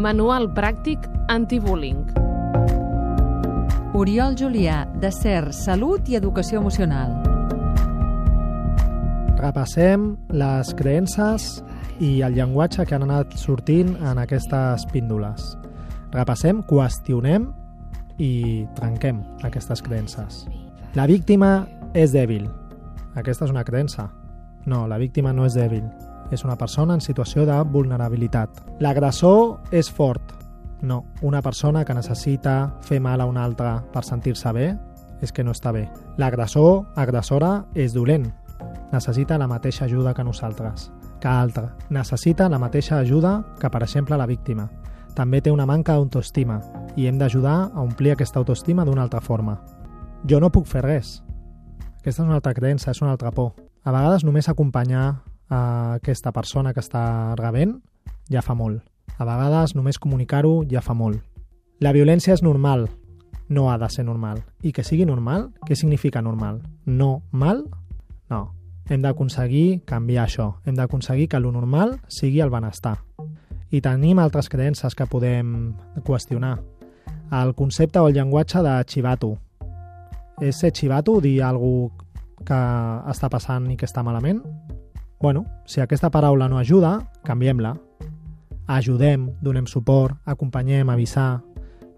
Manual pràctic antibullying. Oriol Julià, de CER, Salut i Educació Emocional. Repassem les creences i el llenguatge que han anat sortint en aquestes píndoles. Repassem, qüestionem i trenquem aquestes creences. La víctima és dèbil. Aquesta és una creença. No, la víctima no és dèbil. És una persona en situació de vulnerabilitat. L'agressor és fort. No, una persona que necessita fer mal a una altra per sentir-se bé és que no està bé. L'agressor, agressora, és dolent. Necessita la mateixa ajuda que nosaltres, que altra. Necessita la mateixa ajuda que, per exemple, la víctima. També té una manca d'autoestima i hem d'ajudar a omplir aquesta autoestima d'una altra forma. Jo no puc fer res. Aquesta és una altra creença, és una altra por. A vegades només acompanyar a aquesta persona que està rebent ja fa molt. A vegades només comunicar-ho ja fa molt. La violència és normal, no ha de ser normal. I que sigui normal, què significa normal? No mal? No. Hem d'aconseguir canviar això. Hem d'aconseguir que lo normal sigui el benestar. I tenim altres creences que podem qüestionar. El concepte o el llenguatge de chivato. És ser chivato dir alguna que està passant i que està malament? Bueno, si aquesta paraula no ajuda, canviem-la. Ajudem, donem suport, acompanyem, avisar,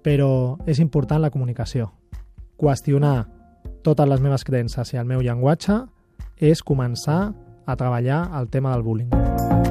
però és important la comunicació. Qüestionar totes les meves creences i el meu llenguatge és començar a treballar el tema del bullying.